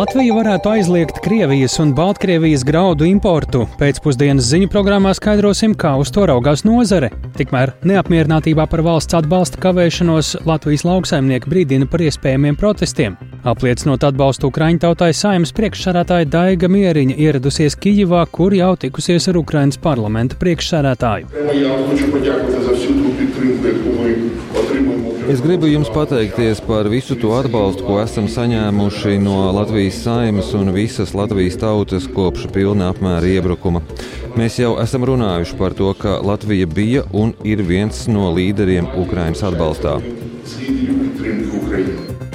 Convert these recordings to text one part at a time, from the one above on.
Latvija varētu aizliegt Krievijas un Baltkrievijas graudu importu. Pēcpusdienas ziņu programmā skaidrosim, kā uz to raugās nozare. Tikmēr neapmierinātībā par valsts atbalsta kavēšanos Latvijas lauksaimnieki brīdina par iespējamiem protestiem. Apliecinot atbalstu Ukraiņu tautai saimnes priekšsādātāja Daiga Mieriņa ieradusies Kijivā, kur jau tikusies ar Ukraiņas parlamenta priekšsādātāju. Es gribu jums pateikties par visu to atbalstu, ko esam saņēmuši no Latvijas saimas un visas Latvijas tautas kopš pilna apmēra iebrukuma. Mēs jau esam runājuši par to, ka Latvija bija un ir viens no līderiem Ukraiņas atbalstā.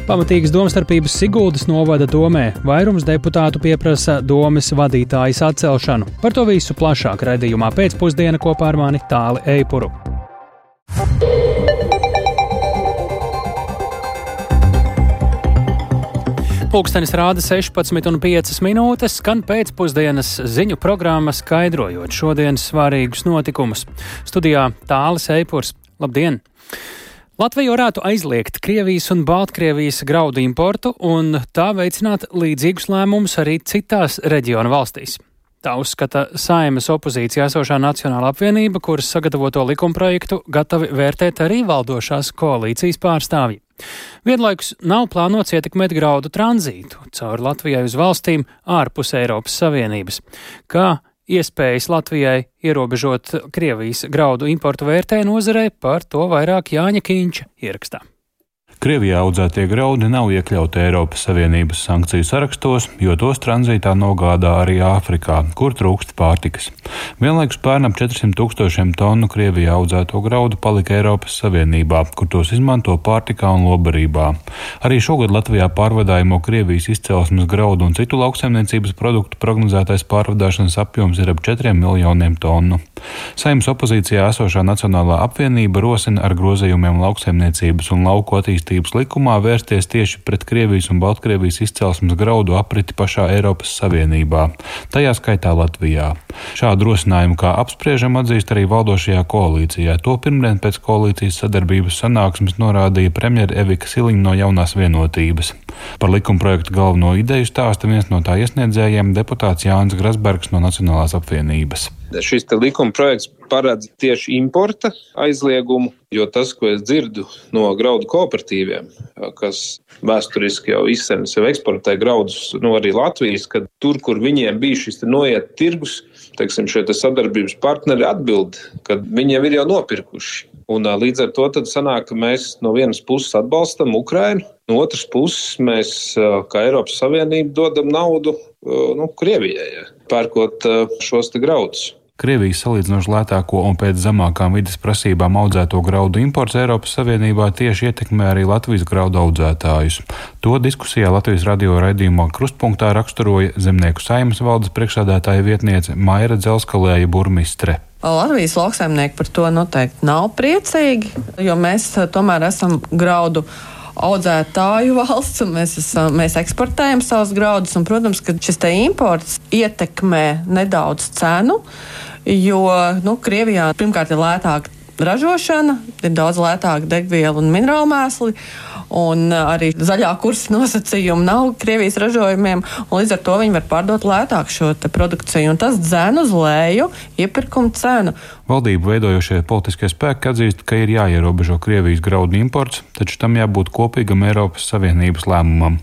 Pamatīgas domstarpības Siguldas novada domē. Vairums deputātu pieprasa domas vadītājas atcelšanu. Par to visu plašāk raidījumā pēcpusdienā kopā ar mani Tāli Eipuru. Pūkstens rāda 16,5 minūtes, skan pēcpusdienas ziņu programma, skaidrojot šodienas svarīgus notikumus. Studijā Tālis Eipurs. Labdien! Latvija varētu aizliegt Krievijas un Baltkrievijas graudu importu un tā veicināt līdzīgus lēmumus arī citās reģiona valstīs. Tā uzskata Saimas opozīcijā esošā Nacionāla apvienība, kuras sagatavoto likumprojektu gatavi vērtēt arī valdošās koalīcijas pārstāvji. Vienlaikus nav plānots ietekmēt graudu tranzītu caur Latvijai uz valstīm ārpus Eiropas Savienības, kā iespējas Latvijai ierobežot Krievijas graudu importu vērtē nozarē par to vairāk Jāņa Kīņša ierakstā. Krievijā audzētie graudi nav iekļauti Eiropas Savienības sankciju sarakstos, jo tos tranzītā nogādā arī Āfrikā, kur trūkst pārtikas. Vienlaikus pērnam 400 tūkstošiem tonu Krievijā audzēto graudu palika Eiropas Savienībā, kur tos izmanto pārtikā un lobarībā. Arī šogad Latvijā pārvadājumu Krievijas izcelsmes graudu un citu lauksaimniecības produktu prognozētais pārvadāšanas apjoms ir ap 4 miljoniem tonu. Saimnes opozīcijā esošā Nacionālā apvienība rosina ar grozījumiem lauksaimniecības un lauku attīstības attīstības likumā vērsties tieši pret Krievijas un Baltkrievijas izcelsmes graudu apriti pašā Eiropas Savienībā, tajā skaitā Latvijā. Šādu rosinājumu kā apspriežam atzīst arī valdošajā koalīcijā. To pirmdien pēc koalīcijas sadarbības sanāksmes norādīja premjera Evika Siliņa no jaunās vienotības. Par likumprojektu galveno ideju stāsta viens no tā iesniedzējiem - deputāts Jānis Grasbergs no Nacionālās apvienības. Šis likuma projekts paredz tieši importa aizliegumu, jo tas, ko es dzirdu no graudu kooperatīviem, kas vēsturiski jau izsēna sev eksportē graudus, nu arī Latvijas, ka tur, kur viņiem bija šis noiet tirgus, teiksim, šie te sadarbības partneri atbild, ka viņi jau ir jau nopirkuši. Un, līdz ar to sanāk, ka mēs no vienas puses atbalstam Ukrainu, no otras puses mēs, kā Eiropas Savienība, dodam naudu nu, Krievijai, pērkot šos graudus. Krievijas salīdzinoši lētāko un pēc zemākām vidas prasībām audzēto graudu imports Eiropas Savienībā tieši ietekmē arī Latvijas graudu audzētājus. To diskusijā Latvijas radio raidījumā Krustpunktā raksturoja zemnieku saimas valdes priekšsādātāja vietniece Maira Dzelskalēja Burmistre. Latvijas lauksaimnieki par to noteikti nav priecīgi, jo mēs tomēr esam graudu audzētāju valsts, un mēs, esam, mēs eksportējam savus graudus. Un, protams, ka šis imports ietekmē nedaudz cenu jo nu, Krievijā pirmkārt ir lētāka ražošana, ir daudz lētāka degviela un minerālu mēsli un arī zaļā kursa nosacījumi nav Krievijas ražojumiem, un līdz ar to viņi var pārdot lētāk šo produkciju, un tas dzēn uz leju iepirkuma cenu. Valdību veidojošie politiskie spēki atzīst, ka ir jāierobežo Krievijas graudu imports, taču tam jābūt kopīgam Eiropas Savienības lēmumam.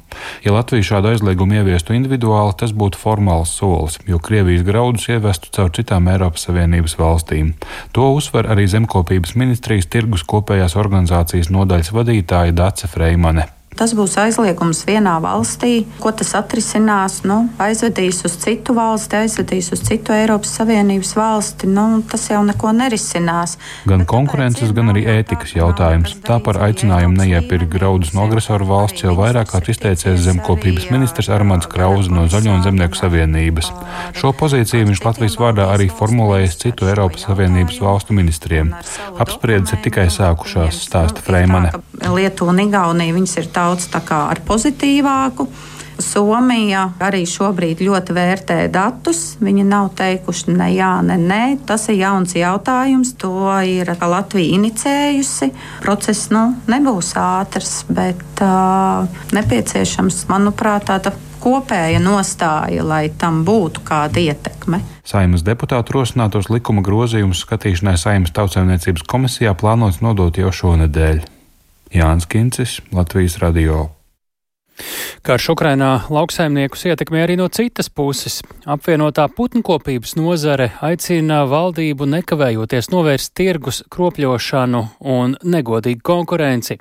Ja Latvija šādu aizliegumu ieviestu individuāli, tas būtu formāls solis, jo Krievijas graudus ievestu caur citām Eiropas Savienības valstīm. To uzsver arī Zemkopības ministrijas tirgus kopējās organizācijas nodaļas vadītāja Dace Freimane. Tas būs aizliegums vienā valstī. Ko tas atrisinās? Nu, aizvedīs uz citu valsti, aizvedīs uz citu Eiropas Savienības valsti. Nu, tas jau neko nerisinās. Gan konkurences, gan arī ētikas jautājums. Tā par aicinājumu neiepirkt graudus no agresoru valsts jau vairāk kārt izteicies zemkopības ministrs Armāns Krauze no Zaļo un Zemnieku savienības. Šo pozīciju viņš Latvijas vārdā arī formulējis citu Eiropas Savienības valstu ministriem. Apspriedes ir tikai sākušās, stāsta Freimane. Lietuva un Igaunija viņas ir tā daudz ar pozitīvāku Somija arī šobrīd ļoti vērtē datus. Viņi nav teikuši ne jā, ne nē. Tas ir jauns jautājums. To ir Latvija inicējusi. Process nu, nebūs ātrs, bet uh, nepieciešams, manuprāt, tāda kopēja nostāja, lai tam būtu kāda ietekme. Saimas deputātu rosinātos likuma grozījumus skatīšanai Saimas tautsēmniecības komisijā plānots nodot jau šonadēļ. Jānis Kincis, Latvijas Radio. Karš Ukrainā lauksaimniekus ietekmē arī no citas puses. Apvienotā putnkopības nozare aicina valdību nekavējoties novērst tirgus kropļošanu un negodīgu konkurenci.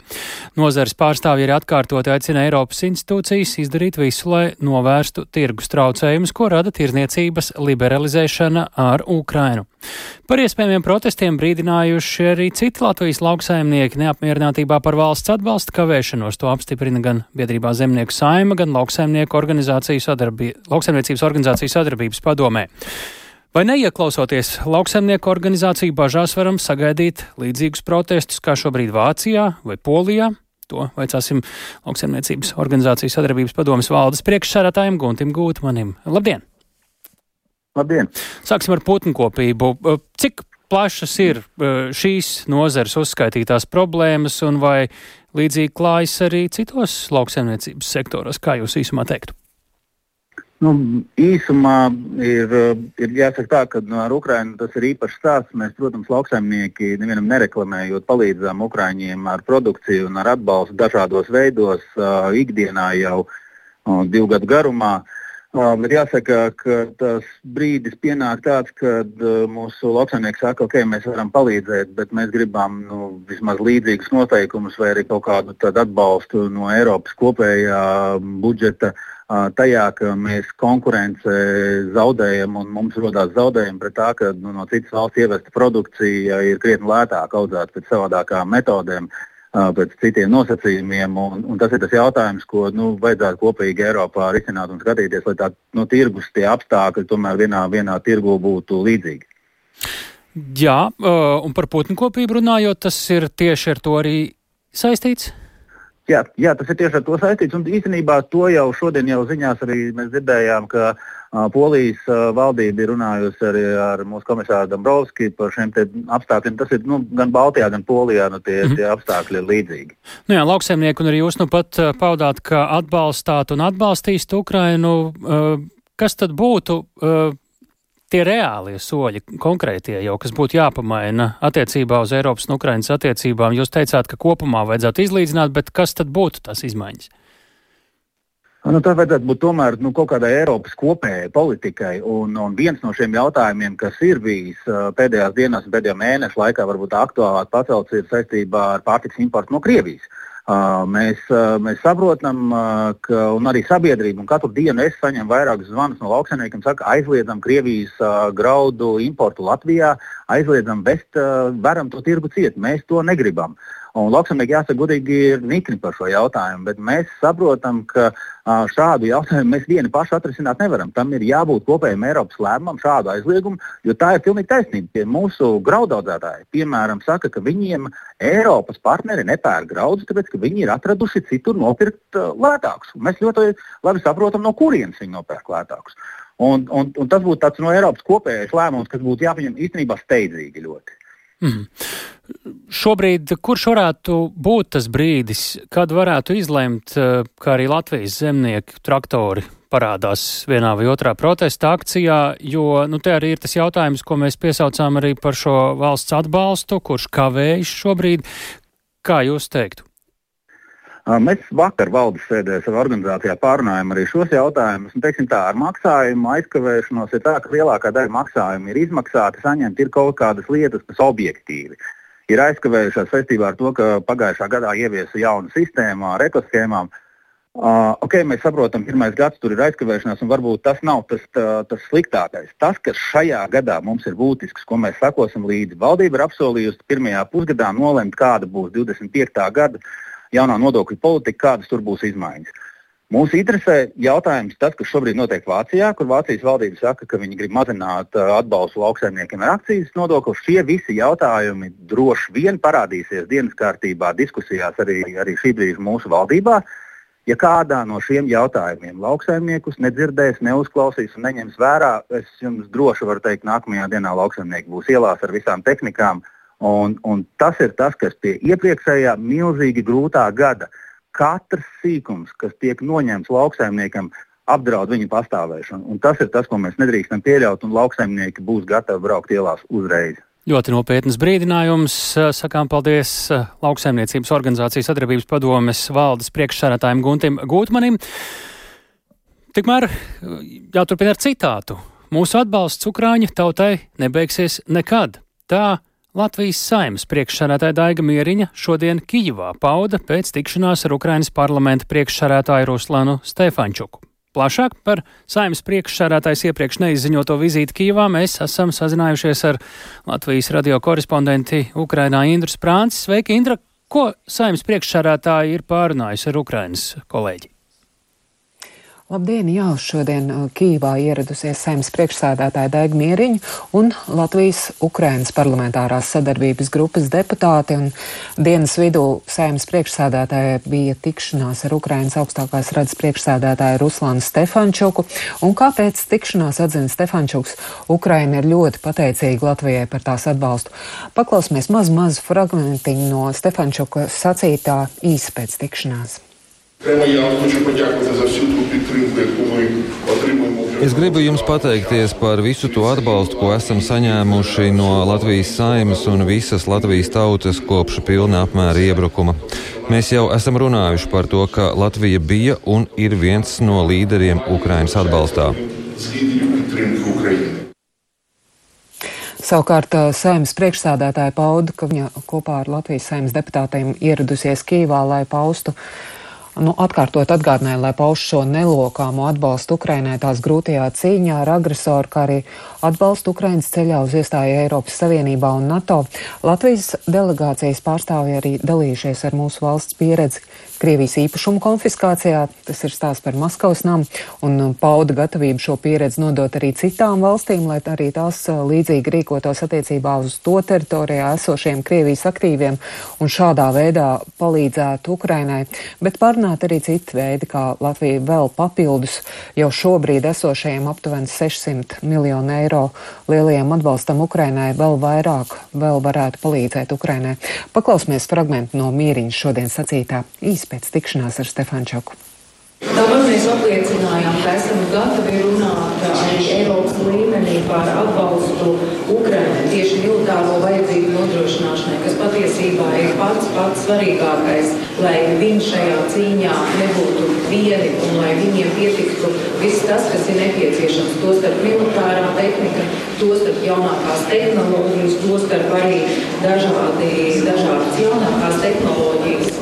Nozares pārstāvji arī atkārtoti aicina Eiropas institūcijas izdarīt visu, lai novērstu tirgus traucējumus, ko rada tirzniecības liberalizēšana ar Ukrainu. Par iespējamiem protestiem brīdinājuši arī citi Latvijas lauksaimnieki neapmierinātībā par valsts atbalsta kavēšanos. To apstiprina gan biedrībā Zemnieku saima, gan lauksaimnieku organizāciju sadarbī, lauksaimniecības organizāciju sadarbības padomē. Vai neieklausoties lauksaimnieku organizāciju bažās, varam sagaidīt līdzīgus protestus kā šobrīd Vācijā vai Polijā? To vaicāsim lauksaimniecības organizācijas sadarbības padomas valdes priekšsēdētājiem Guntim Gūtmanim. Labdien! Labdien! Sāksim ar putnkopību. Cik plašas ir šīs nozares uzskaitītās problēmas un vai līdzīgi klājas arī citos lauksaimniecības sektoros, kā jūs īsumā teiktu? Nu, īsumā ir, ir jāsaka tā, ka ar Ukrajinu tas ir īpašs stāsts. Mēs, protams, lauksaimnieki nevienam nereklamējot, palīdzam Ukraiņiem ar produkciju un ar atbalstu dažādos veidos, uh, ikdienā jau uh, divu gadu garumā. Uh, Bet jāsaka, ka tas brīdis pienāk tāds, kad mūsu lauksaimnieki saka, ok, mēs varam palīdzēt, bet mēs gribam nu, vismaz līdzīgus noteikumus vai arī kaut kādu atbalstu no Eiropas kopējā budžeta. Tajā, ka mēs konkurence zaudējam un mums rodas zaudējumi pret tā, ka nu, no citas valsts ievesta produkcija ir krietni lētāka, audzēta pēc savādākām metodēm. Pēc citiem nosacījumiem. Un, un tas ir tas jautājums, ko nu, vajadzētu kopīgi Eiropā risināt un skatīties, lai tā nu, tirgus tie apstākļi tomēr vienā, vienā tirgu būtu līdzīgi. Jā, un par putnu kopību runājot, tas ir tieši ar to arī saistīts. Jā, jā, tas ir tieši ar to saistīts. Un īstenībā to jau šodien jau ziņās arī mēs dzirdējām, ka uh, Polijas valdība ir runājusi arī ar mūsu komisāru Dombrovski par šiem apstākļiem. Tas ir nu, gan Baltijā, gan Polijā nu, tie, mm. tie apstākļi ir līdzīgi. Nu jā, lauksaimnieki un arī jūs nu pat paudāt, ka atbalstāt un atbalstīst Ukrainu. Kas tad būtu tie reālie soļi, konkrētie jau, kas būtu jāpamaina attiecībā uz Eiropas un Ukrainas attiecībām? Jūs teicāt, ka kopumā vajadzētu izlīdzināt, bet kas tad būtu tās izmaiņas? Nu, tā vajadzētu būt tomēr nu, kaut kādai Eiropas kopējai politikai. Un, un viens no šiem jautājumiem, kas ir bijis pēdējās dienās pēdējo mēnešu laikā, varbūt aktuālāk pacelts, ir saistībā ar pārtiks importu no Krievijas. Uh, mēs, uh, mēs saprotam, uh, ka arī sabiedrība, un katru dienu es saņemu vairākus zvanus no lauksaimniekiem, saka, aizliedzam Krievijas graudu importu Latvijā, aizliedzam vest, uh, varam to tirgu ciet, mēs to negribam. Uh, Un lauksaimnieki, jāsaka, godīgi ir nikni par šo jautājumu, bet mēs saprotam, ka šādu jautājumu mēs vieni paši atrisināt nevaram. Tam ir jābūt kopējam Eiropas lēmumam, šādu aizliegumu, jo tā ir pilnīgi taisnība. Tie mūsu graudaudzētāji, piemēram, saka, ka viņiem Eiropas partneri nepērk graudus, tāpēc ka viņi ir atraduši citur nopirkt lētākus. Mēs ļoti labi saprotam, no kurienes viņi nopērk lētākus. Un, un, un tas būtu tāds no Eiropas kopējais lēmums, kas būtu jāpieņem īstenībā steidzīgi ļoti. Mm. Šobrīd, kurš varētu būt tas brīdis, kad varētu izlemt, eh, ka arī Latvijas zemnieku traktori parādās vienā vai otrā protesta akcijā, jo nu, te arī ir tas jautājums, ko mēs piesaucām arī par šo valsts atbalstu, kurš kavējas šobrīd. Kā jūs teiktu? Mēs vakar valdes sēdē savā organizācijā pārunājām arī šos jautājumus. Un, teiksim, tā, ar maksājumu aizkavēšanos ir tā, ka lielākā daļa maksājumu ir izmaksāti, saņemti ir kaut kādas lietas, kas objektīvi ir aizkavējušās saistībā ar to, ka pagājušā gadā ieviesa jaunu sistēmu ar ekoshēmām. Uh, okay, mēs saprotam, pirmais gads tur ir aizkavēšanās, un varbūt tas nav tas, tā, tas sliktākais. Tas, kas šajā gadā mums ir būtisks, ko mēs sakosim līdzi, valdība ir apsolījusi pirmajā pusgadā nolemt, kāda būs 25. gada jaunā nodokļu politika, kādas tur būs izmaiņas. Mūs interesē jautājums, tas, kas šobrīd notiek Vācijā, kur Vācijas valdība saka, ka viņi grib mazināt uh, atbalstu lauksaimniekiem ar akcijas nodokli. Šie visi jautājumi droši vien parādīsies dienas kārtībā, diskusijās arī, arī šī brīža mūsu valdībā. Ja kādā no šiem jautājumiem lauksaimniekus nedzirdēs, neuzklausīs un neņems vērā, es jums droši varu teikt, nākamajā dienā lauksaimnieki būs ielās ar visām tehnikām. Un, un tas ir tas, kas pie iepriekšējā milzīgi grūtā gada katrs sīkums, kas tiek noņemts lauksaimniekam, apdraud viņa pastāvēšanu. Un tas ir tas, ko mēs nedrīkstam pieļaut, un lauksaimnieki būs gatavi braukt ielās uzreiz. Ļoti nopietnas brīdinājums. Sakām paldies lauksaimniecības organizācijas sadarbības padomes valdes priekšsādātājiem Guntim Gūtmanim. Tikmēr jāturpina ar citātu. Mūsu atbalsts Ukrāņa tautai nebeigsies nekad. Tā Latvijas saimas priekšsādātāja Daiga Mieriņa šodien Kijivā pauda pēc tikšanās ar Ukrainas parlamenta priekšsādātāju Ruslanu Stefančuku. Plašāk par saimnes priekšsādātājs iepriekš neizziņoto vizīti Kīvā mēs esam sazinājušies ar Latvijas radio korespondenti Ukrainā Indru Sprāncis. Sveiki, Indra! Ko saimnes priekšsādātāji ir pārunājusi ar Ukrainas kolēģi? Labdien! Jā, šodien uh, Kīvā ieradusies saimnes priekšsēdētāja Daiga Mieriņa un Latvijas Ukrainas parlamentārās sadarbības grupas deputāti. Un dienas vidū saimnes priekšsēdētāja bija tikšanās ar Ukrainas augstākās redzes priekšsēdētāju Ruslānu Stefančuku. Un kāpēc tikšanās atzina Stefančuks? Ukraina ir ļoti pateicīga Latvijai par tās atbalstu. Paklausīsimies maz, maz fragmentiņu no Stefančuka sacītā īsi pēc tikšanās. Прямо я хочу подякувати за всю ту Es gribu jums pateikties par visu to atbalstu, ko esam saņēmuši no Latvijas saimas un visas Latvijas tautas kopš pilna apmēra iebrukuma. Mēs jau esam runājuši par to, ka Latvija bija un ir viens no līderiem Ukrainas atbalstā. Savukārt saimnes priekšsādātāja pauda, ka viņa kopā ar Latvijas saimnes deputātiem ieradusies Kīvā, lai paustu uh, nu, atkārtot atgādināja, lai pauž šo nelokāmo atbalstu Ukrainai tās grūtajā cīņā ar agresoru, kā arī atbalstu Ukrainas ceļā uz iestāju Eiropas Savienībā un NATO. Latvijas delegācijas pārstāvji arī dalījušies ar mūsu valsts pieredzi Krievijas īpašumu konfiskācijā. Tas ir stāsts par Maskavas namu un uh, pauda gatavību šo pieredzi nodot arī citām valstīm, lai arī tās uh, līdzīgi rīkotos attiecībā uz to teritorijā esošiem Krievijas aktīviem un šādā veidā palīdzētu Ukrainai. Bet parunāt arī citi veidi, kā Latvija vēl papildus jau šobrīd esošajiem aptuveni 600 miljonu eiro lielajiem atbalstam Ukrainai vēl vairāk vēl varētu palīdzēt Ukrainai. Paklausīsimies fragmentu no Mīriņas šodien sacītā īsti pēc tikšanās ar Stefančaku. Tāpat mēs apliecinājām, ka esam gatavi runāt arī Eiropas līmenī par atbalstu Ukraiņai tieši militāro vajadzību nodrošināšanai, kas patiesībā ir pats pats svarīgākais, lai viņi šajā cīņā nebūtu vieni un lai viņiem pietiktu viss tas, kas ir nepieciešams. Tostarp militārā tehnika, tostarp jaunākās tehnoloģijas, tostarp arī dažādi, dažādas jaunākās tehnoloģijas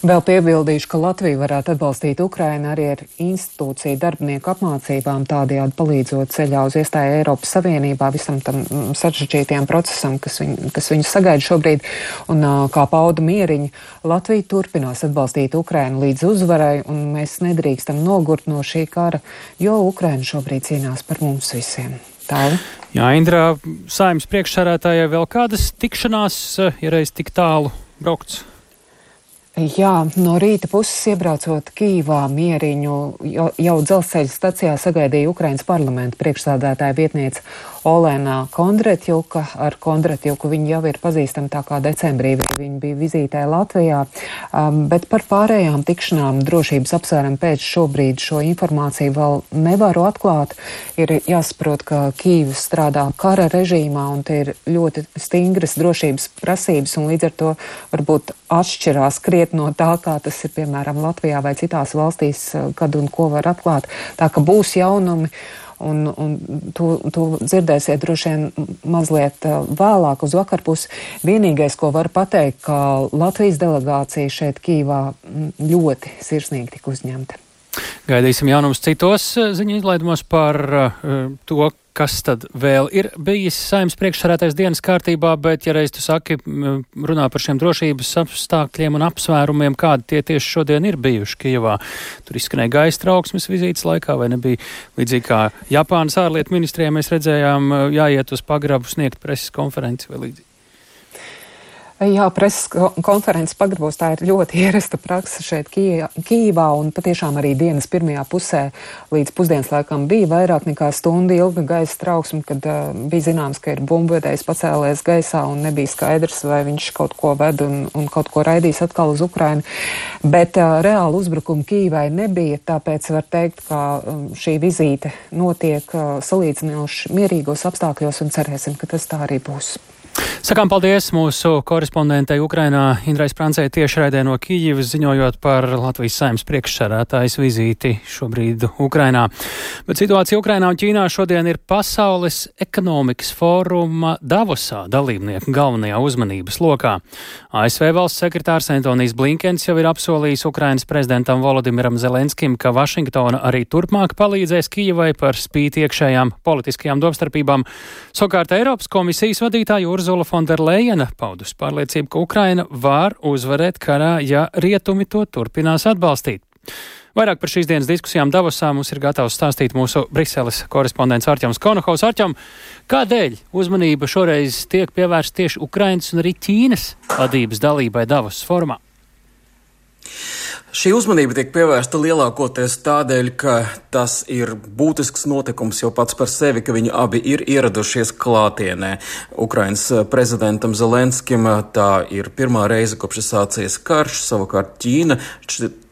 Vēl piebildīšu, ka Latvija varētu atbalstīt Ukrainu arī ar institūciju darbinieku apmācībām, tādējādi palīdzot ceļā uz iestāju Eiropas Savienībā visam tam mm, sarežģītajam procesam, kas, viņ, kas viņus sagaida šobrīd. Un kā pauda mieriņa, Latvija turpinās atbalstīt Ukrainu līdz uzvarai, un mēs nedrīkstam nogurt no šī kara, jo Ukraina šobrīd cīnās par mums visiem. Tāli. Jā, Indrā, saimnes priekšsarētājai vēl kādas tikšanās, ja reiz tik tālu braukts? Jā, no rīta puses iebraucot Kīvā mieriņu jau, jau dzelzceļa stacijā sagaidīja Ukrainas parlamenta priekšsādātāja vietniece Olēna Kondretjuka. Ar Kondretjuku viņa jau ir pazīstama tā kā decembrī viņa bija vizītē Latvijā, um, bet par pārējām tikšanām drošības apsvērumu pēc šobrīd šo informāciju vēl nevaru atklāt. Ir jāsaprot, ka Kīva strādā kara režīmā un te ir ļoti stingras drošības prasības un līdz ar to varbūt atšķirās krietni no tā, kā tas ir piemēram Latvijā vai citās valstīs, kad un ko var atklāt. Tā ka būs jaunumi un, un to, to dzirdēsiet droši vien mazliet uh, vēlāk uz vakarpusi. Vienīgais, ko var pateikt, ka Latvijas delegācija šeit Kīvā mm, ļoti sirsnīgi tika uzņemta. Gaidīsim jaunumus citos uh, ziņu izlaidumos par uh, to, kas tad vēl ir bijis saimnes priekšsarētais dienas kārtībā, bet, ja reiz tu saki, runā par šiem drošības apstākļiem un apsvērumiem, kādi tie tieši šodien ir bijuši Kijavā. Tur izskanēja gaisa trauksmes vizītes laikā, vai nebija līdzīgi kā Japānas ārlietu ministrijai mēs redzējām jāiet uz pagrabu sniegt preses konferenci vai līdzīgi. Jā, preses konferences pagrabos tā ir ļoti ierasta praksa šeit Kīvā, un patiešām arī dienas pirmajā pusē līdz pusdienas laikam bija vairāk nekā stundu ilga gaisa trauksme, kad uh, bija zināms, ka ir bumbvedējs pacēlies gaisā un nebija skaidrs, vai viņš kaut ko ved un, un kaut ko raidīs atkal uz Ukrainu. Bet uh, reāli uzbrukumu Kīvai nebija, tāpēc var teikt, ka um, šī vizīte notiek uh, salīdzinoši mierīgos apstākļos un cerēsim, ka tas tā arī būs. Sakām paldies mūsu korespondentei Ukrainā Indrai Sprancei tiešraidē no Kijivas ziņojot par Latvijas saimnes priekšsarētājas vizīti šobrīd Ukrainā. Bet situācija Ukrainā un Ķīnā šodien ir Pasaules ekonomikas fóruma Davosā dalībnieku galvenajā uzmanības lokā. ASV valsts sekretārs Antonijs Blinkens jau ir apsolījis Ukrainas prezidentam Volodimiram Zelenskim, ka Vašingtona arī turpmāk palīdzēs Kijivai par spīti iekšējām politiskajām domstarpībām. Savukārt Eiropas komisijas vadītāja Urzula Fonderleina paudusi pārliecību, ka Ukraina var uzvarēt karā, ja rietumi to turpinās atbalstīt. Vairāk par šīs dienas diskusijām Davosā mums ir gatavs stāstīt mūsu Briseles korespondents Arķems Konohaus. Arķem, kādēļ uzmanība šoreiz tiek pievērsta tieši Ukrainas un arī Ķīnas vadības dalībai Davos formā? Šī uzmanība tiek pievērsta lielākoties tādēļ, ka tas ir būtisks notikums jau pats par sevi, ka viņi abi ir ieradušies klātienē. Ukrainas prezidentam Zelenskim tā ir pirmā reize kopš sācies karš, savukārt Ķīna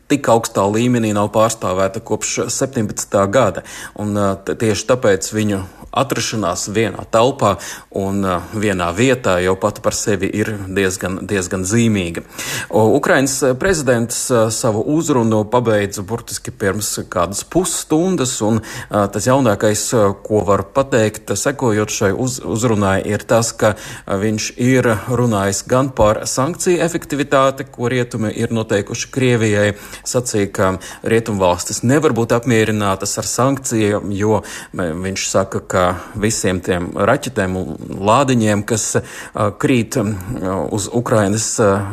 tik augstā līmenī nav pārstāvēta kopš 17. gada. Un, tieši tāpēc viņu atrašanās vienā telpā un vienā vietā jau pat par sevi ir diezgan, diezgan zīmīga. Ukrainas prezidents savu uzrunu pabeidza burtiski pirms kādas pusstundas, un tas jaunākais, ko var pateikt, sekojot šai uz, uzrunai, ir tas, ka viņš ir runājis gan par sankciju efektivitāti, ko rietumi ir noteikuši Krievijai, sacīja, ka rietumvalstis nevar būt apmierinātas ar sankcijām, jo viņš saka, ka visiem tiem raķetēm un lādiņiem, kas krīt uz Ukrainas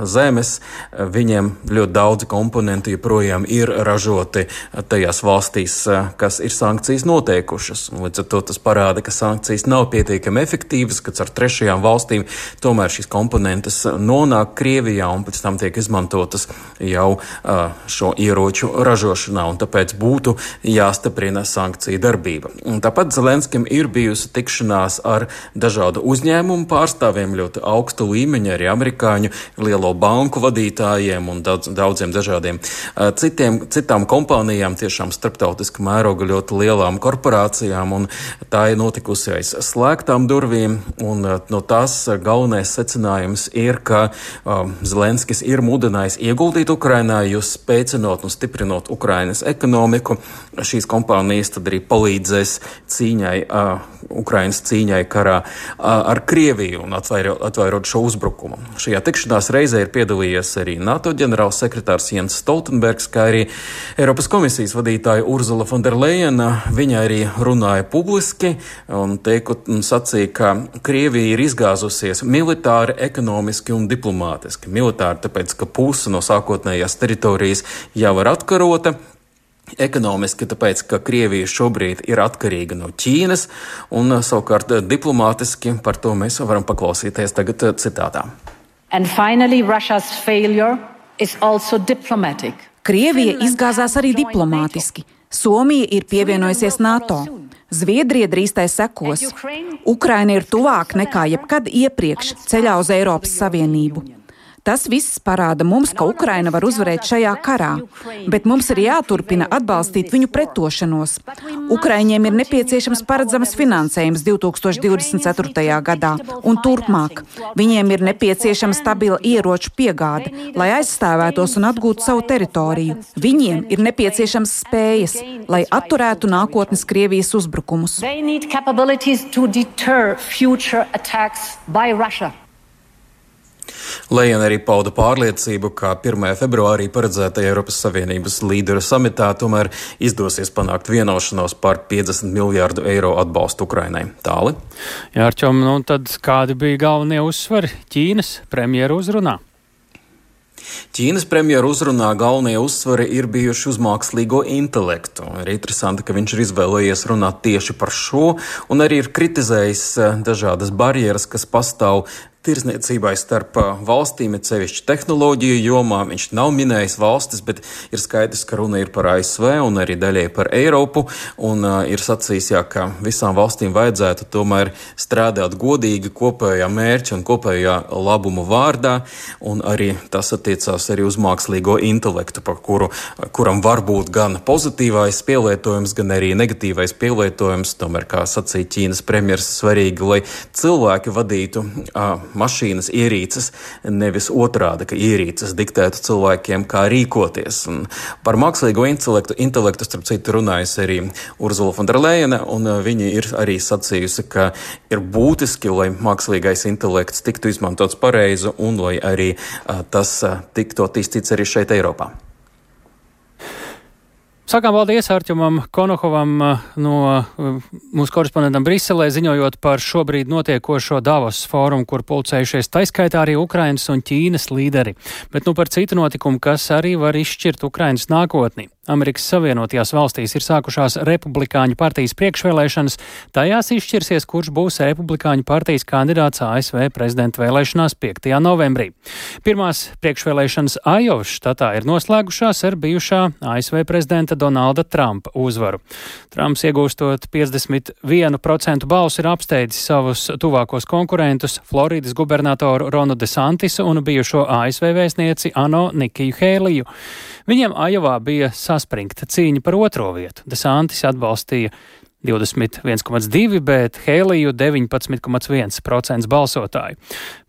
zemes, viņiem ļoti daudzi komponenti joprojām ir ražoti tajās valstīs, kas ir sankcijas noteikušas. Līdz ar to tas parāda, ka sankcijas nav pietiekami efektīvas, ka ar trešajām valstīm tomēr šīs komponentes nonāk Krievijā un pēc tam tiek izmantotas jau šo ieroču ražošanā, un tāpēc būtu jāstiprina sankciju darbība. Un tāpat Zelenskim ir bijusi tikšanās ar dažādu uzņēmumu pārstāvjiem, ļoti augstu līmeņa, arī amerikāņu lielo banku vadītājiem un daudz, daudziem dažādiem citiem, citām kompānijām, tiešām starptautiska mēroga ļoti lielām korporācijām, un tā ir notikusi aiz slēgtām durvīm, un no tās galvenais secinājums ir, ka um, Zelenskis ir mudinājis ieguldīt Ukrainā, jo spēcinot un stiprinot Ukrainas ekonomiku, šīs kompānijas tad arī palīdzēs cīņai uh, Ukrainas cīņai karā ar Krieviju un atvairot, atvairot šo uzbrukumu. Šajā tikšanās reizē ir piedalījies arī NATO ģenerālsekretārs Jens Stoltenbergs, kā arī Eiropas komisijas vadītāja Urzula Fonderleina. Viņa arī runāja publiski un, teiku, un sacīja, ka Krievija ir izgāzusies militāri, ekonomiski un diplomātiski. Militāri tāpēc, ka puse no sākotnējās teritorijas jau ir atkarota, Ekonomiski, tāpēc, ka Krievija šobrīd ir atkarīga no Ķīnas, un savukārt diplomātiski par to mēs varam paklausīties tagad citātā. Finally, Krievija izgāzās arī diplomātiski. Somija ir pievienojusies NATO. Zviedrija drīz tai sekos. Ukraina ir tuvāk nekā jebkad iepriekš ceļā uz Eiropas Savienību. Tas viss parāda mums, ka Ukraina var uzvarēt šajā karā, bet mums ir jāturpina atbalstīt viņu pretošanos. Ukraiņiem ir nepieciešams paredzamas finansējums 2024. gadā un turpmāk. Viņiem ir nepieciešama stabila ieroču piegāde, lai aizstāvētos un atgūtu savu teritoriju. Viņiem ir nepieciešams spējas, lai atturētu nākotnes Krievijas uzbrukumus. Lejana arī pauda pārliecību, ka 1. februārī paredzētajā Eiropas Savienības līderu samitā tomēr izdosies panākt vienošanos par 50 miljārdu eiro atbalstu Ukrainai. Tāli? Jā, Arčom, nu tad kādi bija galvenie uzsvari Ķīnas premjeru uzrunā? Ķīnas premjeru uzrunā galvenie uzsvari ir bijuši uz mākslīgo intelektu. Ir interesanti, ka viņš ir izvēlējies runāt tieši par šo, un arī ir kritizējis eh, dažādas barjeras, kas pastāv tirzniecībai starp valstīm, ir sevišķi tehnoloģiju jomā. Viņš nav minējis valstis, bet ir skaidrs, ka runa ir par ASV un arī daļai par Eiropu. Un uh, ir sacījis, jā, ka visām valstīm vajadzētu tomēr strādāt godīgi kopējā mērķa un kopējā labuma vārdā. Un arī tas attiecās arī uz mākslīgo intelektu, par kuru, kuram var būt gan pozitīvais pielietojums, gan arī negatīvais pielietojums. Tomēr, kā sacīja Ķīnas premjeras, svarīgi, lai cilvēki vadītu uh, mašīnas ierīces, nevis otrādi, ka ierīces diktētu cilvēkiem, kā rīkoties. Un par mākslīgo intelektu, intelektu starp citu, runājas arī Urzula Fonderleina, un viņa ir arī sacījusi, ka ir būtiski, lai mākslīgais intelekts tiktu izmantots pareizi un lai arī uh, tas uh, tiktu attīstīts arī šeit Eiropā. Sakām paldies Arķumam Konohovam uh, no uh, mūsu korespondentam Briselē, ziņojot par šobrīd notiekošo Davos fórumu, kur pulcējušies taiskaitā arī Ukrainas un Ķīnas līderi. Bet nu par citu notikumu, kas arī var izšķirt Ukrainas nākotni. Amerikas Savienotajās valstīs ir sākušās republikāņu partijas priekšvēlēšanas. Tajās izšķirsies, kurš būs republikāņu partijas kandidāts ASV prezidenta vēlēšanās 5. novembrī. Pirmās priekšvēlēšanas Ajovas štatā ir noslēgušās ar bijušā ASV prezidenta Donalda Trumpa uzvaru. Trumps iegūstot 51% balsu ir apsteidzis savus tuvākos konkurentus - Floridas gubernatoru Ronu DeSantisu un bijušo ASV vēstnieci Ano Nikiju Hēliju. Viņiem Ajovā bija saspringta cīņa par otro vietu. Desantis atbalstīja 21,2, bet Hēliju 19,1% balsotāju.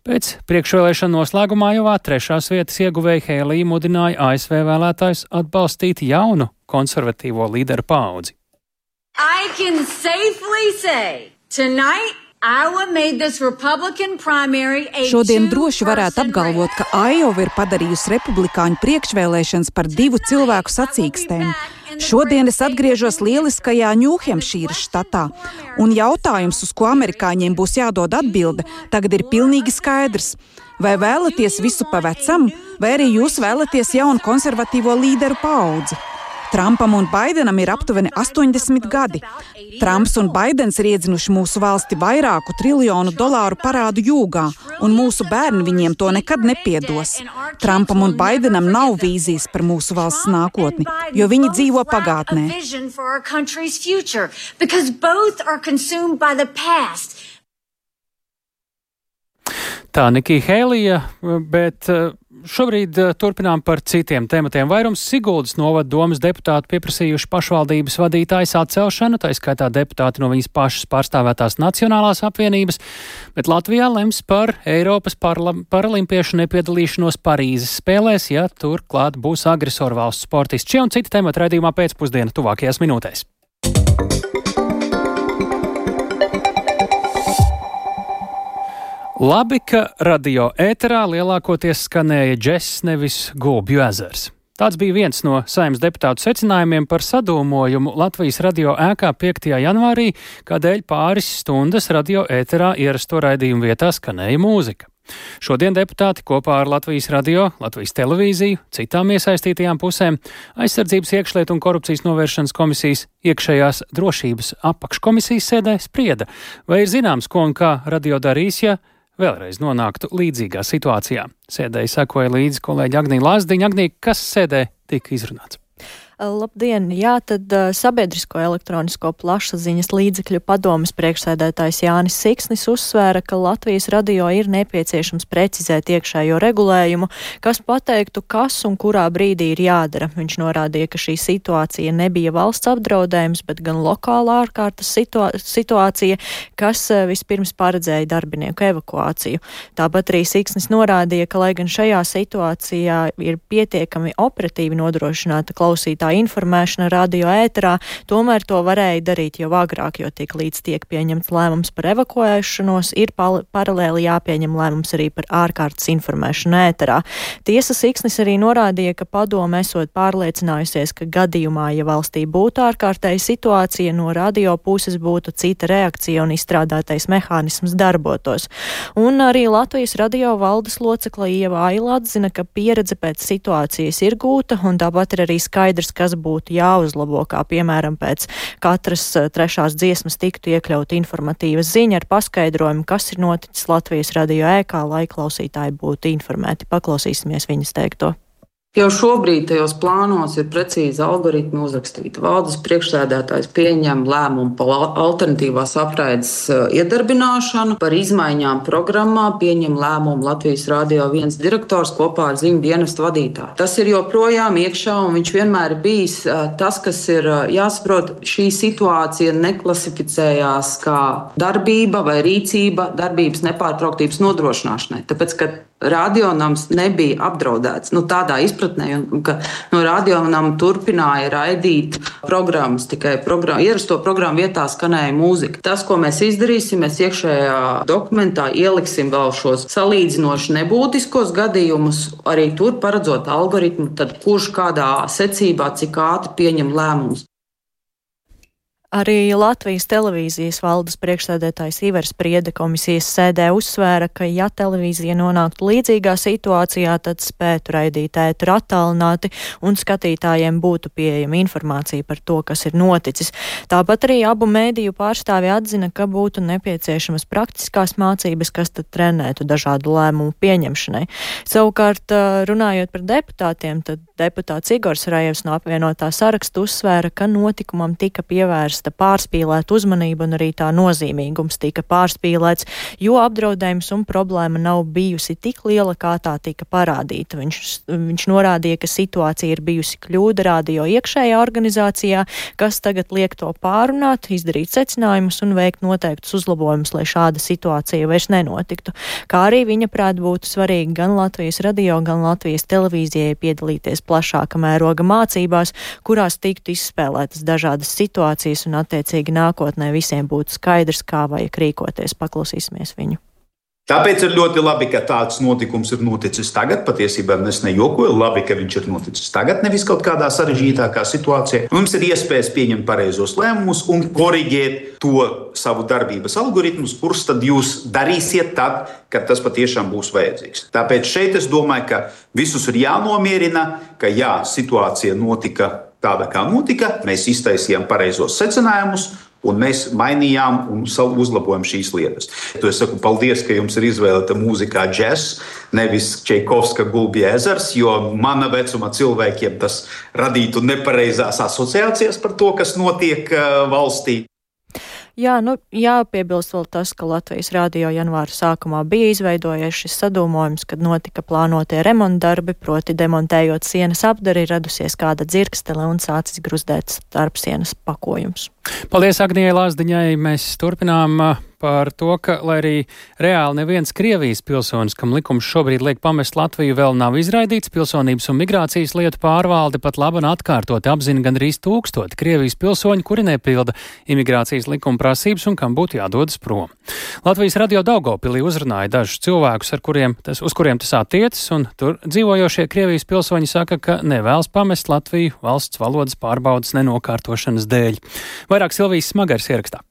Pēc priekšvēlēšana noslēgumā jau trešās vietas ieguvēja Hēliju mudināja ASV vēlētājus atbalstīt jaunu konservatīvo līderu paudzi. I can safely say tonight Šodien droši varētu apgalvot, ka Aiova ir padarījusi republikāņu priekšvēlēšanas par divu cilvēku sacīkstēm. Šodien es atgriežos lieliskajā Ņūhempšīras štatā, un jautājums, uz ko amerikāņiem būs jādod atbilde, tagad ir pilnīgi skaidrs. Vai vēlaties visu pa vecam, vai arī jūs vēlaties jaunu konservatīvo līderu paudzi? Trumpam un Baidenam ir aptuveni 80 gadi. Trumps un Baidens ir iedzinuši mūsu valsti vairāku triljonu dolāru parādu jūgā, un mūsu bērni viņiem to nekad nepiedos. Trumpam un Baidenam nav vīzijas par mūsu valsts nākotni, jo viņi dzīvo pagātnē. Tā Nikija Hēlija, bet Šobrīd uh, turpinām par citiem tematiem. Vairums Siguldas novada domas deputāti pieprasījuši pašvaldības vadītājas atcelšanu, tā skaitā deputāti no viņas pašas pārstāvētās Nacionālās apvienības, bet Latvijā lems par Eiropas paralimpiešu nepiedalīšanos Parīzes spēlēs, ja tur klāt būs agresoru valsts sportisti. Šie un citi temati raidījumā pēcpusdiena tuvākajās minūtēs. Labi, ka radio ēterā lielākoties skanēja džeks, nevis gobju ezers. Tāds bija viens no saimnes deputātu secinājumiem par sadūmojumu Latvijas radio ēkā 5. janvārī, kādēļ pāris stundas radio ēterā ierasto raidījumu vietā skanēja mūzika. Šodien deputāti kopā ar Latvijas radio, Latvijas televīziju, citām iesaistītajām pusēm, aizsardzības iekšlietu un korupcijas novēršanas komisijas iekšējās drošības apakškomisijas sēdē sprieda, vai ir zināms, ko un kā radio darīs, ja vēlreiz nonāktu līdzīgā situācijā. Sēdēji sekoja līdzi kolēģi Agnija Lazdiņa. Agnija, kas sēdē tika izrunāts? Labdien! Jā, tad sabiedrisko elektronisko plašsaziņas līdzekļu padomas priekšsēdētājs Jānis Siksnis uzsvēra, ka Latvijas radio ir nepieciešams precizēt iekšējo regulējumu, kas pateiktu, kas un kurā brīdī ir jādara. Viņš norādīja, ka šī situācija nebija valsts apdraudējums, bet gan lokāla ārkārtas situācija, kas vispirms paredzēja darbinieku evakuāciju. Tāpat arī Siksnis norādīja, ka lai gan šajā situācijā ir pietiekami operatīvi nodrošināta klausītāja tā informēšana radio ēterā, tomēr to varēja darīt jau agrāk, jo tik līdz tiek pieņemts lēmums par evakuēšanos, ir paralēli jāpieņem lēmums arī par ārkārtas informēšanu ēterā. Tiesa Siksnis arī norādīja, ka padome esot pārliecinājusies, ka gadījumā, ja valstī būtu ārskārtēja situācija, no radio puses būtu cita reakcija un izstrādātais mehānisms darbotos. Un arī Latvijas radio valdes locekla Ieva Aila atzina, ka pieredze pēc situācijas ir gūta, un tāpat ir arī skaidrs, kas būtu jāuzlabo, kā piemēram pēc katras trešās dziesmas tiktu iekļaut informatīva ziņa ar paskaidrojumu, kas ir noticis Latvijas radio ēkā, lai klausītāji būtu informēti. Paklausīsimies viņas teikto. Jau šobrīd tajos plānos ir precīzi algoritmi uzrakstīti. Valdes priekšsēdētājs pieņem lēmumu par alternatīvās apraides eh, iedarbināšanu, par izmaiņām programmā pieņem lēmumu Latvijas Rādio viens direktors kopā ar ziņu dienestu vadītāju. Tas ir joprojām iekšā, un viņš vienmēr ir bijis eh, tas, kas ir eh, jāsaprot. Šī situācija neklasificējās kā darbība vai rīcība darbības nepārtrauktības nodrošināšanai. Tāpēc, ka radionams nebija apdraudēts. Nu, tādā izpratnē, ka no radionam turpināja raidīt programmas, tikai program, ierasto programmu vietā skanēja mūzika. Tas, ko mēs izdarīsim, mēs iekšējā dokumentā ieliksim vēl šos salīdzinoši nebūtiskos gadījumus, arī tur paredzot algoritmu, tad kurš kādā secībā, cik ātri pieņem lēmumus. Arī Latvijas televīzijas valdes priekšsēdētājs Ivers Priede komisijas sēdē uzsvēra, ka ja televīzija nonāktu līdzīgā situācijā, tad spētu raidīt ētru attālināti un skatītājiem būtu pieejama informācija par to, kas ir noticis. Tāpat arī abu mēdīju pārstāvi atzina, ka būtu nepieciešamas praktiskās mācības, kas tad trenētu dažādu lēmumu pieņemšanai. Savukārt, runājot par deputātiem, tad deputāts Igors Rajevs no apvienotā saraksta uzsvēra, ka notikumam tika pievērsta pievērsta pārspīlēta uzmanība un arī tā nozīmīgums tika pārspīlēts, jo apdraudējums un problēma nav bijusi tik liela, kā tā tika parādīta. Viņš, viņš norādīja, ka situācija ir bijusi kļūda radio iekšējā organizācijā, kas tagad liek to pārunāt, izdarīt secinājumus un veikt noteiktus uzlabojumus, lai šāda situācija vairs nenotiktu. Kā arī viņa prāt būtu svarīgi gan Latvijas radio, gan Latvijas televīzijai piedalīties plašāka mēroga mācībās, kurās tiktu izspēlētas dažādas situācijas un attiecīgi nākotnē visiem būtu skaidrs, kā vajag rīkoties. Paklausīsimies viņu. Tāpēc ir ļoti labi, ka tāds notikums ir noticis tagad. Patiesībā es nejokoju, labi, ka viņš ir noticis tagad, nevis kaut kādā sarežģītākā situācijā. Mums ir iespējas pieņemt pareizos lēmumus un korrigēt to savu darbības algoritmus, kurus tad jūs darīsiet tad, kad tas patiešām būs vajadzīgs. Tāpēc šeit es domāju, ka visus ir jānomierina, ka jā, situācija notika tāda, kā notika. Mēs iztaisījām pareizos secinājumus. Un mēs mainījām un uzlabojām šīs lietas. To es saku paldies, ka jums ir izvēlēta mūzika džeks, nevis Čaikovska gulbja ezers, jo mana vecuma cilvēkiem tas radītu nepareizās asociācijas par to, kas notiek uh, valstī. Jā, nu, jāpiebilst vēl tas, ka Latvijas rādio janvāra sākumā bija izveidojies šis sadūmojums, kad notika plānotie remontdarbi, proti demontējot sienas apdari, radusies kāda dzirkstele un sācis gruzdēt starp sienas pakojums. Paldies Agnijai Lāsdiņai. Mēs turpinām par to, ka, lai arī reāli neviens Krievijas pilsonis, kam likums šobrīd liek pamest Latviju, vēl nav izraidīts, pilsonības un migrācijas lietu pārvalde pat labi un atkārtoti apzina gandrīz tūkstoti Krievijas pilsoņu, kuri nepilda imigrācijas likuma prasības un kam būtu jādodas prom. Latvijas radio Daugopilī uzrunāja dažus cilvēkus, kuriem tas, uz kuriem tas attiecas, un tur dzīvojošie Krievijas pilsoņi saka, ka nevēlas pamest Latviju valsts valodas pārbaudas nenokārtošanas dēļ. Vairāk Silvijas Smagars ierakstā.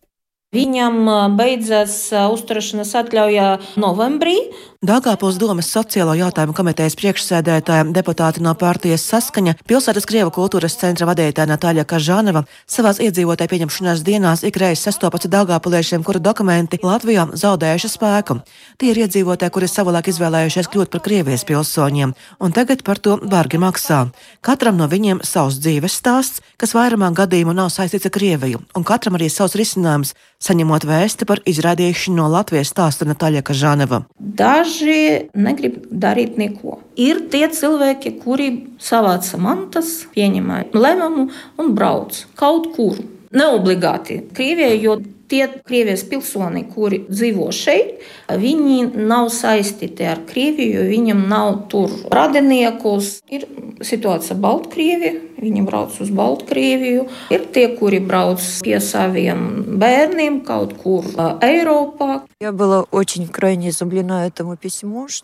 Viņam beidzas uzturēšanās atļauja novembrī. Dāngāpils domas sociālo jautājumu komitejas priekšsēdētāja deputāta no partijas saskaņa pilsētas Krievu kultūras centra vadītāja Natāļa Kažanova savās iedzīvotāju pieņemšanās dienās ikreiz sastopas ar Dāngāpiliešiem, kuru dokumenti Latvijā zaudējuši spēku. Tie ir iedzīvotāji, kuri savulaik izvēlējušies kļūt par Krievijas pilsoņiem, un tagad par to bargi maksā. Katram no viņiem savs dzīves stāsts, kas vairumā gadījumu nav saistīts ar Krieviju, un katram arī savs risinājums saņemot vēsti par izraidīšanu no Latvijas stāsta Natāļa Kažaneva. Daži negrib darīt neko. Ir tie cilvēki, kuri savāca mantas, pieņem lēmumu un brauc kaut kur. Neobligāti Krievijai, jo tie Krievijas pilsoni, kuri dzīvo šeit, viņi nav saistīti ar Krieviju, viņiem nav tur radiniekus. Ir situācija Baltkrievija, viņi brauc uz Baltkrieviju. Ir tie, kuri brauc pie saviem bērniem kaut kur Eiropā.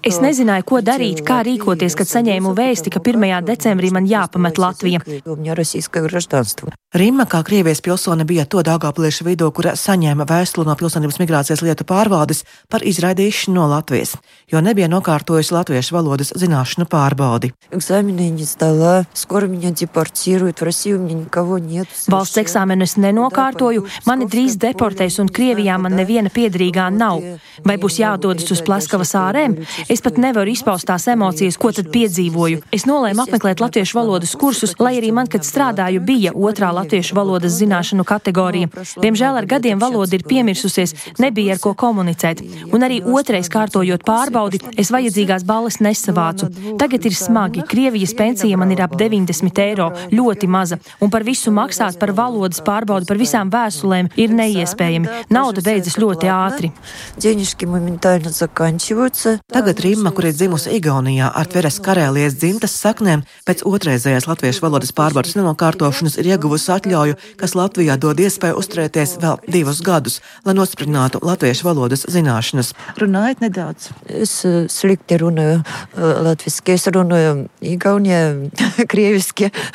Es nezināju, ko darīt, kā rīkoties, kad saņēmu vēsti, ka 1. decembrī man jāpamet Latvija. Rīma, kā Krievijas pilsone, bija to Dāngāpliešu vidū, kura saņēma vēstuli no Pilsonības migrācijas lietu pārvaldes par izraidīšanu no Latvijas, jo nebija nokārtojusi latviešu valodas zināšanu pārbaudi. Valsts eksāmenu es nenokārtoju, mani drīz deportēs un Krievijā man neviena piedrīgā nav. Vai būs jādodas uz Plaskavas ārēm? Es pat nevaru izpaust tās emocijas, ko tad piedzīvoju. Es nolēmu apmeklēt latviešu valodas kursus, lai arī man, kad strādāju, bija otrā latviešu valodas zināšanu kategorija. Diemžēl ar gadiem valoda ir piemirsusies, nebija ar ko komunicēt. Un arī otrais kārtojot pārbaudi, es vajadzīgās balles nesavācu. Tagad ir smagi. Krievijas pensija man ir ap 90 eiro, ļoti maza, un par visu maksāt par valodas pārbaudi, par visām vēstulēm ir neiespējami. Nauda beidzas ļoti ātri. Tagad Rīma, kur ir dzimusi Igaunijā ar Tveres karēlies dzimtas saknēm, pēc otrreizējās latviešu valodas pārbaudas nenokārtošanas ir ieguvusi atļauju, kas Latvijā dod iespēju uzturēties vēl divus gadus, lai nosprinātu latviešu valodas zināšanas. Runājiet nedaudz. Es slikti runāju latviešu, es runāju igauņu, krieviski.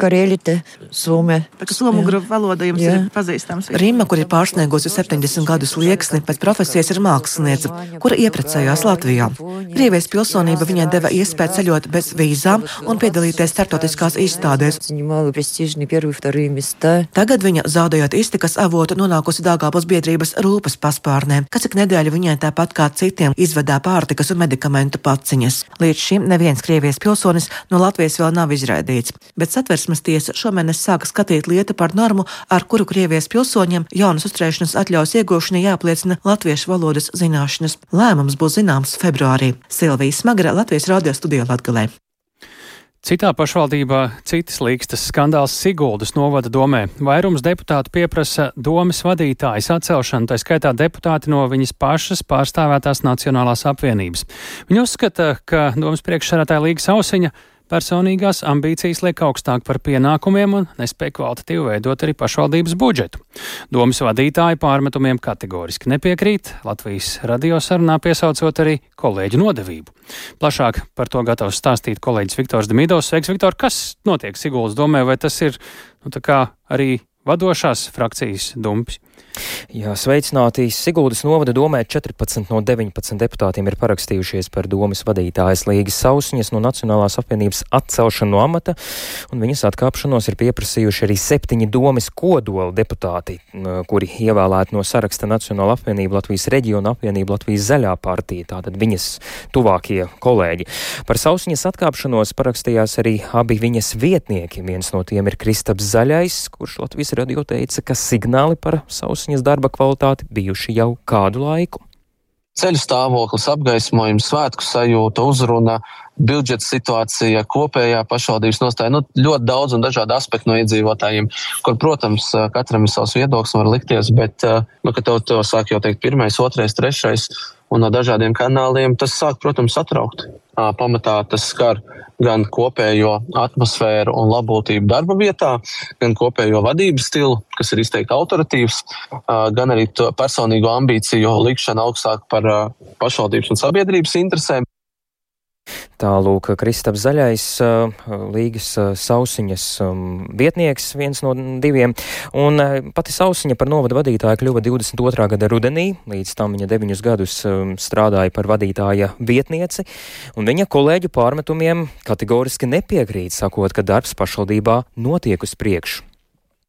Karēļite, Somē. Somu grupu valoda jums jā. ir pazīstams. Rīma, kur ir pārsniegusi 70 gadus lieksni, pēc profesijas ir māksliniece, kura ieprecējās Latvijā. Krievijas pilsonība viņai deva iespēju ceļot bez vīzām un piedalīties startautiskās izstādēs. Tagad viņa, zaudējot iztikas avotu, nonākusi Dāngāpils biedrības rūpas paspārnē, kas ik nedēļu viņai tāpat kā citiem izvedā pārtikas un medikamentu paciņas. Līdz šim neviens Krievijas pilsonis no Latvijas vēl nav izraidīts, bet satvers Satversmes tiesa šomēnes sāka skatīt lietu par normu, ar kuru Krievijas pilsoņiem jaunas uzturēšanas atļaujas iegūšanai jāapliecina latviešu valodas zināšanas. Lēmums būs zināms februārī. Silvija Smagra, Latvijas radio studijā Latgalē. Citā pašvaldībā citas līkstas skandāls Siguldas novada domē. Vairums deputātu pieprasa domas vadītājas atcelšanu, tā skaitā deputāti no viņas pašas pārstāvētās Nacionālās apvienības. Viņi uzskata, ka domas priekšsarātāja Līga Sausiņa personīgās ambīcijas liek augstāk par pienākumiem un nespēja kvalitatīvi veidot arī pašvaldības budžetu. Domas vadītāji pārmetumiem kategoriski nepiekrīt, Latvijas radio sarunā piesaucot arī kolēģu nodevību. Plašāk par to gatavs stāstīt kolēģis Viktors Demidovs. Sveiks, Viktor, kas notiek Siguldas domē, vai tas ir nu, arī vadošās frakcijas dumpis? Jā, sveicināti. Siguldas novada domē 14 no 19 deputātiem ir parakstījušies par domas vadītājas Līgas Sausņas no Nacionālās apvienības atcelšanu no amata, un viņas atkāpšanos ir pieprasījuši arī septiņi domas kodola deputāti, kuri ievēlēti no saraksta Nacionāla apvienība, Latvijas reģiona apvienība, Latvijas zaļā partija, tātad viņas tuvākie kolēģi. Par Sausņas atkāpšanos parakstījās arī abi viņas vietnieki. Viens no tiem ir Kristaps Zaļais, kurš Latvijas radio teica, ka signāli par Sausņas Sausņas darba kvalitāti bijuši jau kādu laiku. Ceļu stāvoklis, apgaismojums, svētku sajūta, uzruna, budžeta situācija, kopējā pašvaldības nostāja. Nu, ļoti daudz un dažādi aspekti no iedzīvotājiem, kur, protams, katram ir savs viedoklis, var likties, bet, nu, kad tev to sāk jau teikt pirmais, otrais, trešais, un no dažādiem kanāliem, tas sāk, protams, satraukt. Pamatā tas skar gan kopējo atmosfēru un labklājību darba vietā, gan kopējo vadības stilu, kas ir izteikti autoritīvs, gan arī personīgo ambīciju likšanu augstāk par pašvaldības un sabiedrības interesēm. Tālūk, Kristaps Zaļais, Līgas Sausiņas vietnieks, viens no diviem, un pati Sausiņa par novada vadītāju kļuva 22. gada rudenī, līdz tam viņa deviņus gadus strādāja par vadītāja vietnieci, un viņa kolēģu pārmetumiem kategoriski nepiekrīt, sakot, ka darbs pašvaldībā notiek uz priekšu.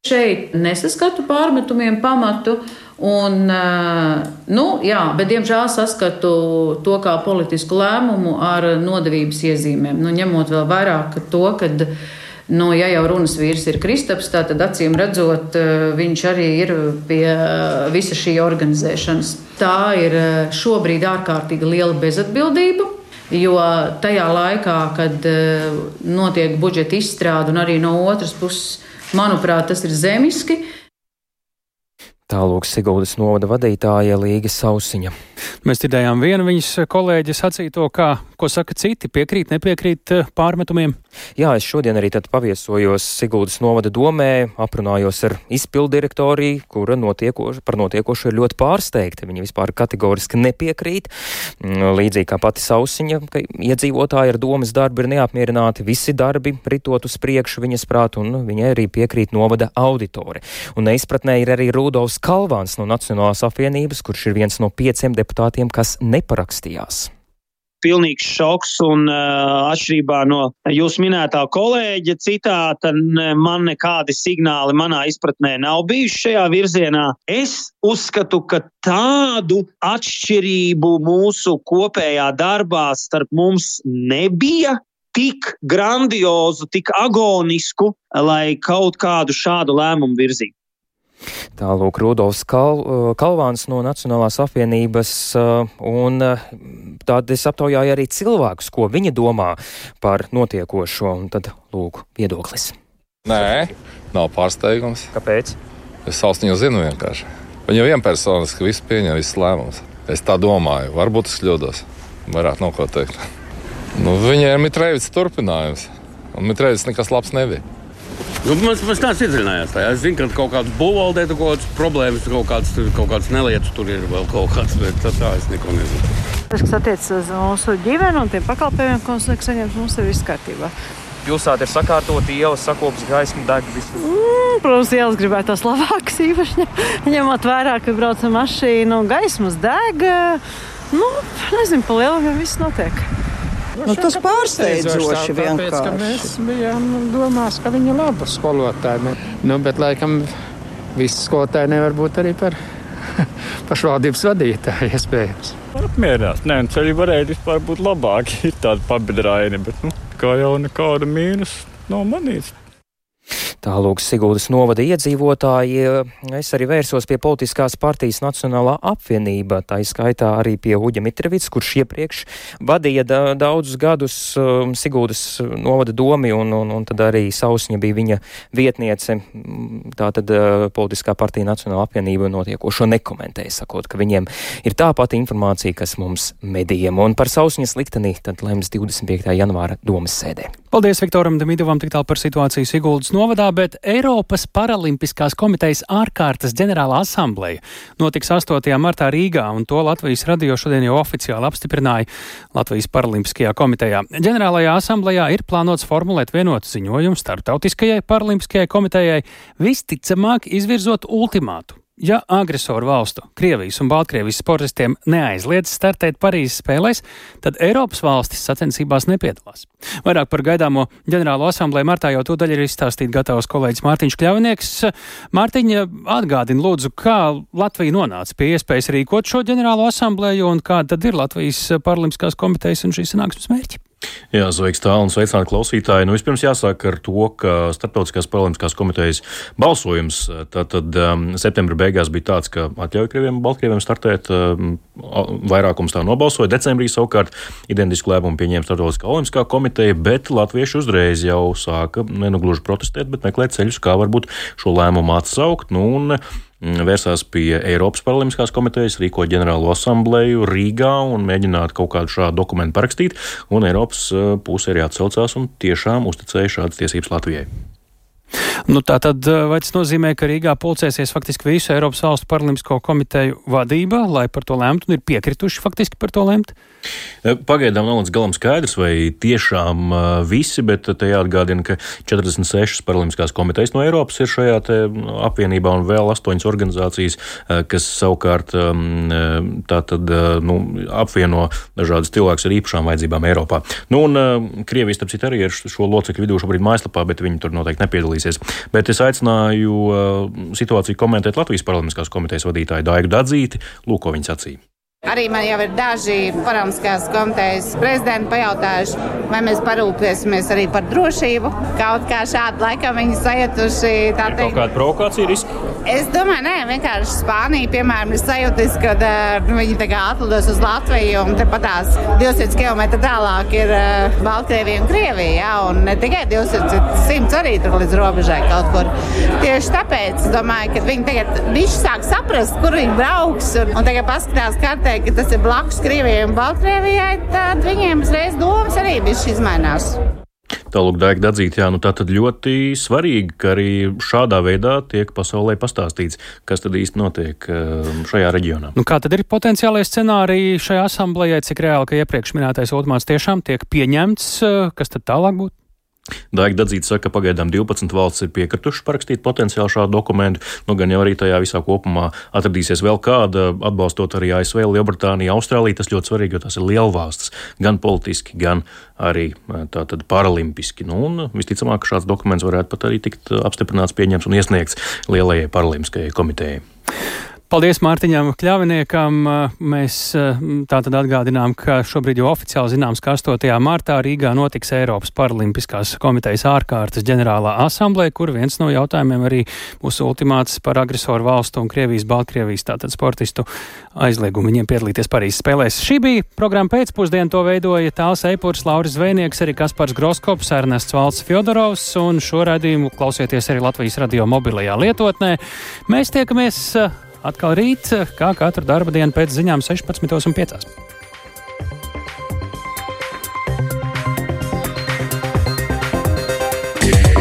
Šeit nesaskatu pārmetumiem pamatu. Un, nu, jā, bet, diemžēl, saskatu to kā politisku lēmumu ar nodevības iezīmēm. Nu, ņemot vēl vairāk to, ka, nu, ja jau runas vīrs ir Kristaps, tad acīm redzot, viņš arī ir pie visa šī organizēšanas. Tā ir šobrīd ārkārtīgi liela bezatbildība. Jo tajā laikā, kad notiek budžeta izstrāde, un arī no otras puses, manuprāt, tas ir zemiski, Tālūk Siguldas novada vadītāja Līga Sausiņa. Mēs dzirdējām vienu viņas kolēģi sacīto, kā, ko saka citi, piekrīt, nepiekrīt eh, pārmetumiem. Jā, es šodien arī paviesojos Sigūdas novada domē, aprunājos ar izpildirektori, kura notiekoši, par notiekošo ir ļoti pārsteigta. Viņa vispār kategoriski nepiekrīt. Mm, līdzīgi kā pati Sausiņa, ka iedzīvotāji ar domas darbu ir neapmierināti, visi darbi ritot uz priekšu viņas prāt, un viņai arī piekrīt novada auditori. Un neizpratnē ir arī Rudolfs Kalvāns no Nacionālās apvienības, kurš ir viens no pieciem deputātiem, kas neparakstījās pilnīgs šoks. Un, uh, atšķirībā no jūsu minētā kolēģa citāta, man nekādi signāli manā izpratnē nav bijuši šajā virzienā. Es uzskatu, ka tādu atšķirību mūsu kopējā darbā starp mums nebija. Tik grandiozu, tik agonisku, lai kaut kādu šādu lēmumu virzītu. Tālūk, Rudolfs Kal, uh, Kalvāns no Nacionālās apvienības, uh, un uh, tad es aptaujāju arī cilvēkus, ko viņi domā par notiekošo, un tad lūk, viedoklis. Nē, nav pārsteigums. Kāpēc? Es sauc viņu zinu vienkārši. Viņa vienpersoniski visu pieņem, visas lēmumus. Es tā domāju, varbūt es kļūdos. Vairāk nav ko teikt. Nu, viņa ir Mitrēvis turpinājums, un Mitrēvis nekas labs nebija. Nu, mēs mēs iedziļinājies tajā. Es zinu, ka kaut kādas būvvaldē ir kaut kādas problēmas, kaut kādas, kaut kādas nelietas tur ir vēl kaut kādas, bet tā, tā es neko nezinu. Tas, kas attiecas uz mūsu ģimeni un tiem pakalpojumiem, ko mums liek saņemt, mums ir viss kārtībā. Pilsēta ir sakārtota, ielas sakopas, gaisma deg. Mm, protams, ielas gribētos labākas, īpaši ņemot vērā, ka braucam mašīnu un gaismas deg. Nu, nezinu, pa lielam viss notiek. Nu, tas pārsteidzoši vienkārši. Tāpēc, mēs bijām domās, ka viņa ir laba skolotāja. Nu, bet, laikam, visi skolotāji nevar būt arī par pašvaldības vadītāju iespējams. Apmierināts. Nē, nu, ceļi varēja vispār būt labāki. Ir tādi pabedraini, bet nu, kā jau nekāda mīnus nav manīts. Tālūk, Sigūdas novada iedzīvotāji, es arī vērsos pie politiskās partijas Nacionālā apvienība, tā izskaitā arī pie Uģa Mitrevits, kurš iepriekš vadīja da daudzus gadus um, Sigūdas novada domi, un, un, un tad arī Sausņa bija viņa vietniece. Tā tad uh, politiskā partija Nacionālā apvienība notiekošo nekomentēja, sakot, ka viņiem ir tā pati informācija, kas mums medijiem, un par Sausņas likteni tad lems 25. janvāra domas sēdē. Paldies Viktoram Demidovam tik tālu par situāciju Siguldas novadā, bet Eiropas Paralimpiskās komitejas ārkārtas ģenerāla asambleja notiks 8. martā Rīgā, un to Latvijas radio šodien jau oficiāli apstiprināja Latvijas Paralimpiskajā komitejā. Ģenerālajā asamblejā ir plānots formulēt vienotu ziņojumu starptautiskajai Paralimpiskajai komitejai, visticamāk izvirzot ultimātu Ja agresoru valstu, Krievijas un Baltkrievijas sportistiem neaizliedz startēt Parīzes spēlēs, tad Eiropas valstis sacensībās nepiedalās. Vairāk par gaidāmo ģenerālo asamblēju martā jau to daļu ir izstāstīt gatavs kolēģis Mārtiņš Kļavnieks. Mārtiņa atgādina lūdzu, kā Latvija nonāca pie iespējas rīkot šo ģenerālo asamblēju un kāda tad ir Latvijas Paralimpiskās komitejas un šīs sanāksmes mērķi. Jā, sveiks tālu un sveicināti klausītāji. Nu, vispirms jāsāk ar to, ka Startautiskās paralimpiskās komitejas balsojums tātad um, septembra beigās bija tāds, ka atļauj Krieviem un Baltkrieviem startēt. Um, vairākums tā nobalsoja. Decembrī savukārt identisku lēmumu pieņēma Startautiskā olimpiskā komiteja, bet latvieši uzreiz jau sāka nenugluži protestēt, bet meklēt ceļus, kā varbūt šo lēmumu atsaukt. Nu, un, Mm, vērsās pie Eiropas Paralimpiskās komitejas, rīko ģenerālo asambleju Rīgā un mēģināja kaut kādu šādu dokumentu parakstīt. Un Eiropas eh, puse arī atsaucās un tiešām uzticēja šādas tiesības Latvijai. Nu, tā tad, eh, vai tas nozīmē, ka Rīgā pulcēsies faktiski visu Eiropas valstu paralimpisko komiteju vadība, lai par to lemtu, un ir piekrituši faktiski par to lemt? Eh, pagaidām nav līdz galam skaidrs, vai tiešām uh, visi, bet te jāatgādina, ka 46 paralimpiskās komitejas no Eiropas ir šajā apvienībā un vēl 8 organizācijas, kas savukārt tātad, nu, apvieno dažādas cilvēkus ar īpašām vajadzībām Eiropā. Nu, un Krievijas, starp citu, arī ir šo locekļu vidū šobrīd mājaslapā, bet viņi tur noteikti nepiedalīsies. Bet es aicināju uh, situāciju komentēt Latvijas Paralimpiskās komitejas vadītāju Daigu Dadzīti, lūk, ko viņa sacīja. Arī man jau ir daži Parāmskās komitejas prezidenti pajautājuši, vai mēs parūpēsimies arī par drošību. Kaut kā šādi laikam viņi sajutuši. Tā ir kaut kāda provokācija riski? Es domāju, nē, vienkārši Spānija, piemēram, ir sajūtis, ka uh, viņi atlidos uz Latviju un tepat tās 200 km tālāk ir uh, Baltkrievija un Krievija. Ja, un ne tikai 200, 100 arī tur līdz robežai kaut kur. Tieši tāpēc es domāju, ka viņi tagad viši sāk saprast, kur viņi brauks. Un, un tagad paskatās kartē, ka tas ir blakus Krievijai un Baltkrievijai, tad viņiem uzreiz domas arī viss izmainās. Tālāk, Dārga Dārzīte, jā, nu tā tad ļoti svarīgi, ka arī šādā veidā tiek pasaulē pastāstīts, kas tad īsti notiek um, šajā reģionā. Nu, kā tad ir potenciālai scenāriji šajā asamblējai, cik reāli, ka iepriekš minētais Otmāns tiešām tiek pieņemts, uh, kas tad tālāk būtu? Daiga Dadzīte saka, ka pagaidām 12 valsts ir piekritušas parakstīt potenciāli šādu dokumentu. Nu, gan jau arī tajā visā kopumā atradīsies vēl kāda, atbalstot arī ASV, Lielbritāniju, Austrāliju. Tas ļoti svarīgi, jo tas ir lielvalstis gan politiski, gan arī tātad paralimpiski. Nu, un visticamāk, šāds dokuments varētu pat arī tikt apstiprināts, pieņemts un iesniegts Lielajai paralimpiskajai komitejai. Paldies Mārtiņam Kļaviniekam. Mēs tātad atgādinām, ka šobrīd jau oficiāli zināms, ka 8. martā Rīgā notiks Eiropas Paralimpiskās komitejas ārkārtas ģenerālā asamblē, kur viens no jautājumiem arī būs ultimāts par agresoru valstu un Krievijas, Baltkrievijas tātad sportistu aizliegumu viņiem piedalīties Parīzes spēlēs. Šī bija programma pēcpusdiena, to veidoja Tāls Eipurs, Lauris Zvejnieks, arī Kaspars Groskops, Ernests Valds Fjodorovs, un šo raidījumu klausieties arī Latvijas radio mobilajā lietotnē. Mēs tiekamies Atkal rīt, kā katru darba dienu pēc ziņām, 16.5. Yeah.